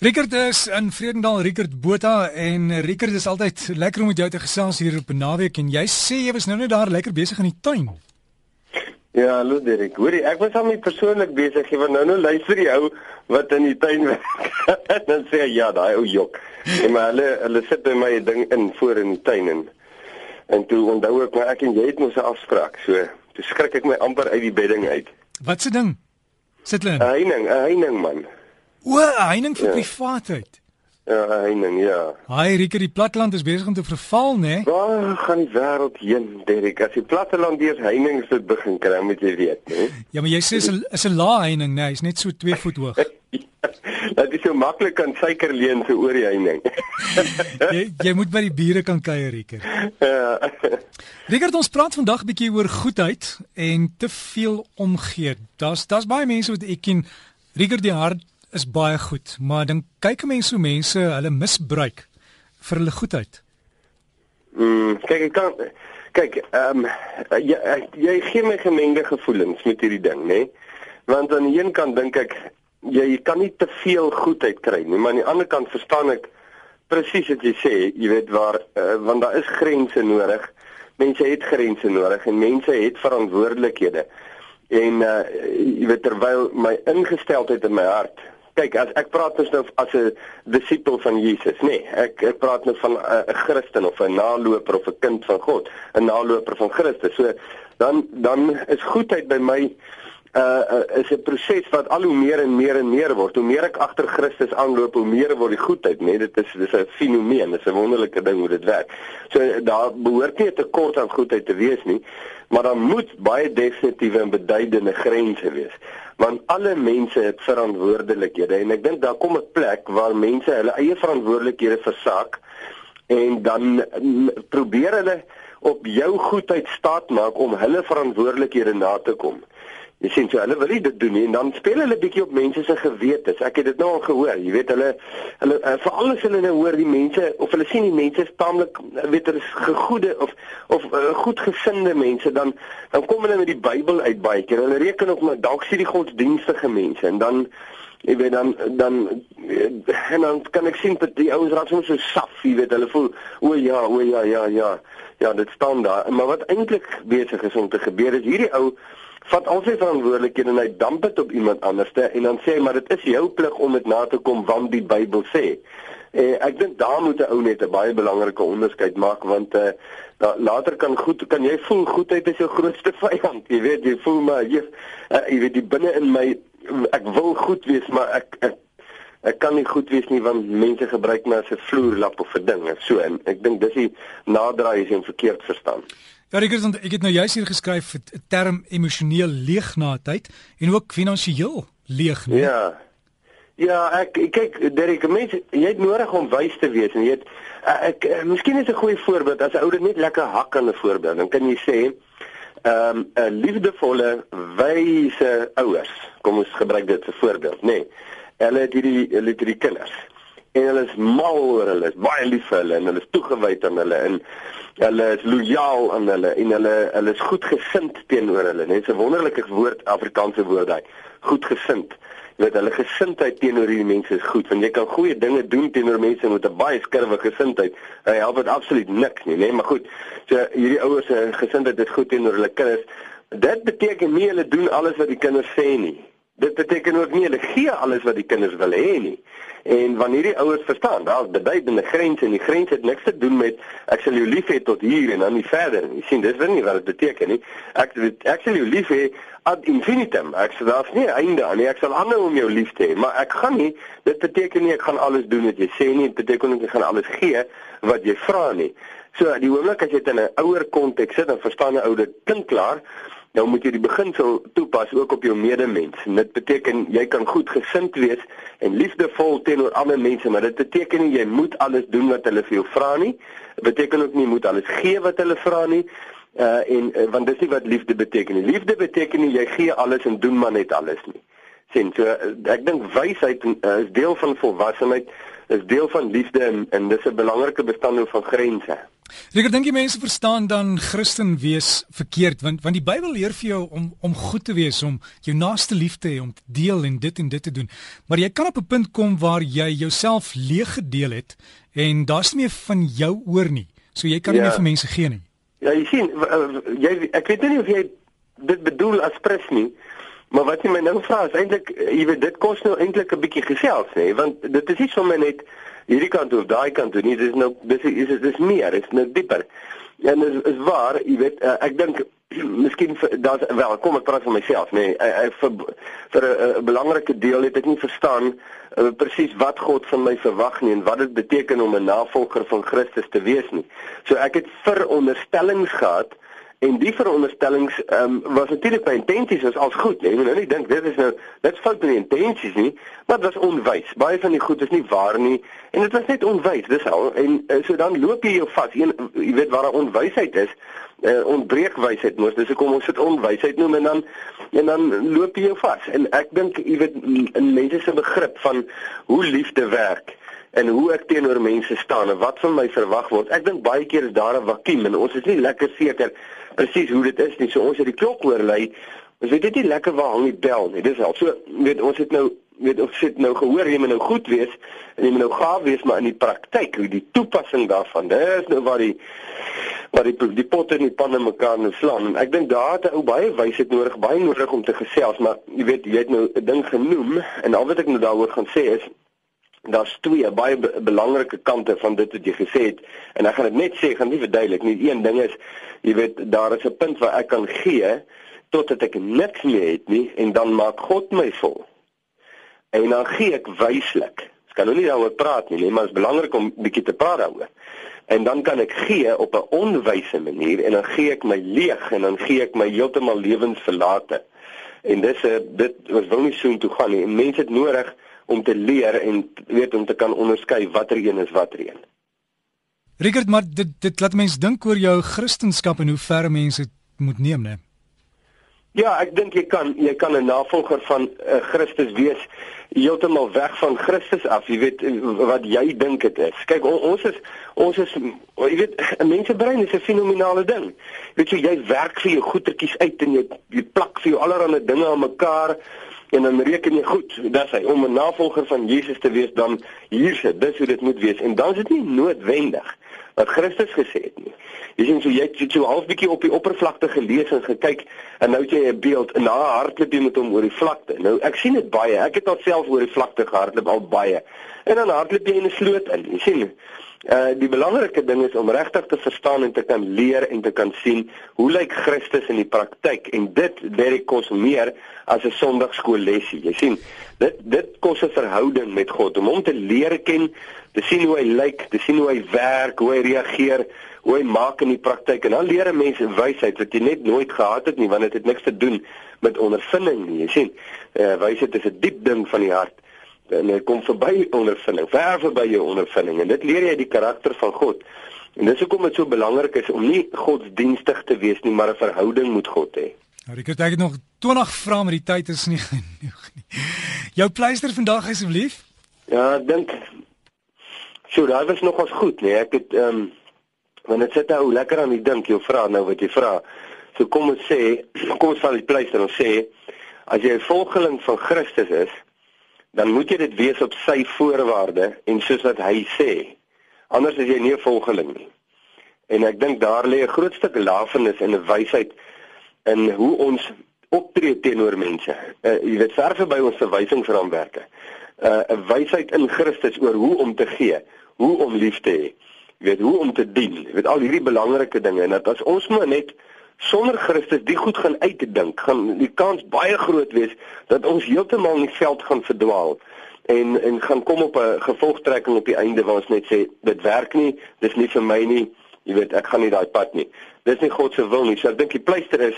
Rickert is in Vredendal Rickert Botha en Rickert is altyd lekker om met jou te gesels hier op naweek en jy sê jy was nou net daar lekker besig in die tuin. Ja, hallo Derek. Hoorie, ek was al my persoonlik besig, jy want nou nou luister jy ou wat in die tuin werk. dan sê hy ja, daai ou jok. En maar hulle hulle sit by my ding in voor in die tuin en en toe onthou ek maar ek en jy het mos 'n afspraak. So, toe skrik ek my amper uit die bedding uit. Wat se ding? Sit hulle in? 'n Heining, 'n heining man. O, heining vir ja. privaatheid. Ja, heining, ja. Haai, Rieker, die platteland is besig om te verval, né? Nee? Waar gaan die wêreld heen, Derek? As die platteland deur heinings dit begin kry, moet jy weet, né? Ja, maar jy sê is 'n is 'n lae heining, né? Nee, is net so 2 voet hoog. Dat is so maklik kan suiker leen so oor die heining. jy jy moet by die bure kan kuier, Rieker. Ja. Rieker, ons praat vandag 'n bietjie oor goedheid en te veel omgee. Daar's daar's baie mense wat ek ken Rieker die hart is baie goed, maar dan kyk mense hoe mense hulle misbruik vir hulle goedheid. Mm, kyk ek kan kyk ehm um, jy, jy gee my gemengde gevoelens met hierdie ding, nê? Want aan die een kant dink ek jy kan nie te veel goedheid kry nie, maar aan die ander kant verstaan ek presies wat jy sê, jy weet waar uh, want daar is grense nodig. Mense het grense nodig en mense het verantwoordelikhede. En uh jy weet terwyl my ingesteldheid in my hart kyk as ek praat dus nou as 'n disipel van Jesus, nê. Nee, ek ek praat nou van 'n Christen of 'n naloper of 'n kind van God, 'n naloper van Christus. So dan dan is goedheid by my uh, uh is 'n proses wat al hoe meer en meer en meer word. Hoe meer ek agter Christus aanloop, hoe meer word die goedheid, nê. Nee, dit is dis 'n fenomeen, dis 'n wonderlike ding hoe dit werk. So daar behoort nie 'n tekort aan goedheid te wees nie, maar daar moet baie definitiewe en beduidende grense wees want alle mense het verantwoordelikhede en ek dink daar kom 'n plek waar mense hulle eie verantwoordelikhede versak en dan probeer hulle op jou goedheid staat maak om hulle verantwoordelikhede na te kom. Jy sien so hulle wil nie dit doen nie en dan speel hulle bietjie op mense se gewete. Ek het dit nou al gehoor. Jy weet hulle hulle uh, veral as hulle nou hoor die mense of hulle sien die mense is taamlik weet hulle is gegoede of of uh, goedgesinde mense dan dan kom hulle met die Bybel uit baie keer. Hulle reken op maar dalk sien die godsdienstige mense en dan jy weet dan dan en dan kan ek sien dat die ouens raak soms so saf, jy weet hulle voel o ja, o ja, ja, ja. Ja, dit staan daar. Maar wat eintlik besig is om te gebeur is hierdie ou vat al sy verantwoordelikhede en hy damp dit op iemand anderste en dan sê hy maar dit is jou plig om dit na te kom want die Bybel sê. Eh ek dink daar moet 'n ou net 'n baie belangrike onderskeid maak want eh uh, later kan goed kan jy voel goedheid is jou grootste vyand. Jy weet jy voel maar jy uh, jy weet die binne in my ek wil goed wees maar ek ek ek kan nie goed wees nie want mense gebruik my as 'n vloerlap of 'n ding so en ek dink dis die naderdraai is en verkeerd verstaan. Ja, ek het ek het nou juist hier geskryf 'n term emosioneel leeg na tyd en ook finansiëel leeg, nee. Ja. Ja, ek kyk Derek, mense, jy het nodig om wys te wees en jy het ek, ek eh, miskien is 'n goeie voorbeeld as 'n ou dit net lekker hak aan 'n voorbeeld. Dan kan jy sê ehm um, 'n liefdevolle, wyse ouers. Kom ons gebruik dit vir voorbeeld, nê. Nee, hulle het hierdie hulle het hierdie kinders en hulle is mal oor hulle, is baie lief vir hulle en hulle is toegewyd aan hulle en hulle is lojaal aan hulle en hulle hulle is goedgesind teenoor hulle. Net 'n wonderlike woord Afrikaanse woord daai. Goedgesind. Jy weet hulle gesindheid teenoor hierdie mense is goed. Want jy kan goeie dinge doen teenoor mense met 'n baie skerwe gesindheid. Hy help dit absoluut niks nie, nee, maar goed. So hierdie ouers se gesindheid is goed teenoor hulle kinders. Dit beteken nie hulle doen alles wat die kinders sê nie. Dit beteken ook nie hulle gee alles wat die kinders wil hê nie. En wanneer die ouers verstaan, daar's beduidende grense en die grens het niks te doen met ek sal jou lief hê tot hier en dan nie verder nie. sien, dis nie wat dit beteken nie. Ek ek sal jou lief hê ad infinitum. Ek sê daar's nie 'n einde aan nie. Ek sal aanhou om jou lief te hê, maar ek gaan nie dit beteken nie ek gaan alles doen wat jy sê nie. Dit beteken nie ek gaan alles gee wat jy vra nie. So die oomblik as jy dit in 'n ouer konteks sit, dan verstaan 'n ou dit klink klaar nou moet jy die beginsel toepas ook op jou medemens. En dit beteken jy kan goed gesind wees en liefdevol teenoor ander mense, maar dit beteken nie jy moet alles doen wat hulle vir jou vra nie. Dit beteken ook nie jy moet alles gee wat hulle vra nie. Uh en uh, want dis nie wat liefde beteken nie. Liefde beteken nie jy gee alles en doen maar net alles nie. sien. So ek dink wysheid uh, is deel van volwassenheid, is deel van liefde en, en dis 'n belangrike bestanddeel van grense. Ek dink die mense verstaan dan Christen wees verkeerd want want die Bybel leer vir jou om om goed te wees, om jou naaste lief te hê, om te deel en dit en dit te doen. Maar jy kan op 'n punt kom waar jy jouself leeg gedeel het en daar's nie meer van jou oor nie. So jy kan nie ja. meer vir mense gee nie. Ja, jy sien, jy ek weet nie of jy dit bedoel as pres nie. Maar wat jy my nou vra is eintlik jy weet dit kos nou eintlik 'n bietjie gesels nê want dit is nie sommer net hierdie kant of daai kant toe nie dis nou dis is dis is meer is nou dieper. En is, is waar, jy weet uh, ek dink miskien daar's wel kom ek praat van myself nê nee, vir vir 'n belangrike deel het ek nie verstaan uh, presies wat God van my verwag nie en wat dit beteken om 'n navolger van Christus te wees nie. So ek het veronderstellings gehad En die veronderstellings ehm um, was natuurlik by intensies was als goed, nee, nou nie dink dit is nou dit's fout met die intensies nie, maar dit was onwys. Baie van die goed is nie waar nie en dit was net onwys, dis al. En uh, so dan loop jy jou vas. Een jy weet waar 'n onwysheid is, uh, ontbreek wysheid mos. Dis hoekom ons dit onwysheid noem en dan en dan loop jy jou vas. En ek dink jy weet mense se begrip van hoe liefde werk en hoe ek teenoor mense staan en wat van my verwag word. Ek dink baie keer is daar 'n vakuum en ons is nie lekker seker presies hoe dit is nie. So ons het die klok oorlei. Ons weet dit nie lekker waar hang die bel nie. Dis al. So weet ons het nou weet ons sit nou gehoor jy moet nou goed wees en jy moet nou gaaf wees maar in die praktyk hoe die toepassing daarvan. Dis nou waar die waar die die potte in die panne mekaar nou slaan. En ek dink daar het 'n ou baie wysheid nodig, baie nodig om te gesels, maar jy weet jy het nou 'n ding genoem en al wat ek nou daaroor gaan sê is daar's twee baie be belangrike kante van dit wat jy gesê het en ek gaan dit net sê, gaan nie verduidelik nie. Een ding is, jy weet, daar is 'n punt waar ek kan gee totdat ek niks meer het nie en dan maak God my vol. En dan gee ek wyslik. Ek kan nou nie daaroor praat nie, nee, maar dit is belangrik om bietjie te praat daaroor. En dan kan ek gee op 'n onwyse manier en dan gee ek my leeg en dan gee ek my heeltemal lewensverlate. En dis 'n dit was wil nie so intoe gaan nie. Mense het nodig om te leer en weet om te kan onderskei watter een is watter een. Richard, maar dit dit laat mense dink oor jou Christendom en hoe ver mense moet neem, né? Ja, ek dink jy kan jy kan 'n navolger van uh, Christus wees heeltemal weg van Christus af. Jy weet wat jy dink dit is. Kyk, on, ons is ons is jy weet 'n mens se brein is 'n fenominale ding. Weet jy jy werk vir jou goetertjies uit en jy jy plak vir jou allerlei dinge aan mekaar en dan reken jy goed dat hy om 'n navolger van Jesus te wees dan hier sit. Dis hoe dit moet wees. En dan is dit nie noodwendig wat Christus gesê het nie. Jy sien so jy het so half bietjie op die oppervlakte gelees en gekyk en nou het jy 'n beeld en na hardloop jy met hom oor die vlakte. Nou ek sien dit baie. Ek het alself oor die vlakte gehardloop al baie. En dan hardloop jy in 'n sloot in. Jy sien Uh die belangrike ding is om regtig te verstaan en te kan leer en te kan sien hoe lyk Christus in die praktyk en dit werk kos meer as 'n Sondagskoollesie. Jy sien, dit dit kos 'n verhouding met God om hom te leer ken, te sien hoe hy lyk, te sien hoe hy werk, hoe hy reageer, hoe hy maak in die praktyk en dan leer 'n mens wysheid wat jy net nooit gehad het nie want dit het niks te doen met ondervinding nie. Jy sien, uh wysheid is 'n diep ding van die hart en hy kom verby ondervinding, ver verby jou ondervinding en dit leer jy die karakter van God. En dis hoekom dit so belangrik is om nie godsdienstig te wees nie, maar 'n verhouding met God hê. Nou, ek het nog 20 vrae, maar die tyd is nie genoeg nie. Jou pleister vandag asseblief? Ja, ek dink so, daai was nogals goed, nee. Ek het ehm um, want dit sit nou lekker aan die dink, jou vra nou wat jy vra. So kom ons sê, kom ons val die pleister en sê as jy 'n volgeling van Christus is, dan moet jy dit wees op sy voorwaarde en soos wat hy sê. Anders is jy nie 'n volgeling nie. En ek dink daar lê 'n groot stuk lafenis en 'n wysheid in hoe ons optree teenoor mense. Uh, jy weet verfe by ons verwysingsraamwerke. 'n uh, wysheid in Christus oor hoe om te gee, hoe om lief te hê. Weet hoe om te dien. Weet al hierdie belangrike dinge en dat as ons maar net sonder Christus die goed gaan uitdink, gaan die kans baie groot wees dat ons heeltemal in die veld gaan verdwaal en en gaan kom op 'n gevolgtrekking op die einde waar ons net sê dit werk nie, dis nie vir my nie. Jy weet, ek gaan nie daai pad nie. Dis nie God se wil nie. So ek dink die pleister is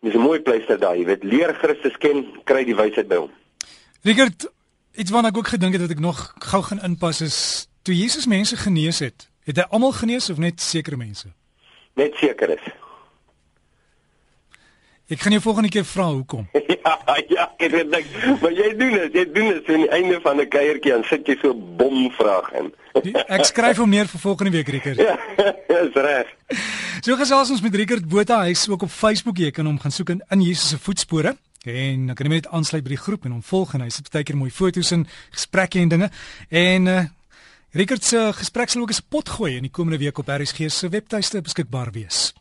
dis 'n mooi pleister daai. Jy weet, leer Christus ken, kry die wysheid by hom. Richard, iets wat ek ook gedink het dat ek nog gou gaan inpas is toe Jesus mense genees het. Het hy almal genees of net sekere mense? Net sekere. Ek gaan jou volgende keer vra hoekom. ja, ja, ek het dink, maar jy doen dit, jy doen dit aan die einde van 'n kuiertjie en sit jy so bomvraag in. ek skryf hom neer vir volgende week, Rickert. ja, dis reg. So gesels ons met Rickert Botha, hy's ook op Facebook, jy kan hom gaan soek in, in Jesus se voetspore. En dan kan jy net aansluit by die groep en hom volg en hy sit baie keer mooi foto's en gesprekke en dinge. En uh Rickert se gesprek sal ook 'n pot gooi in die komende week op RSG se webtuiste beskikbaar wees.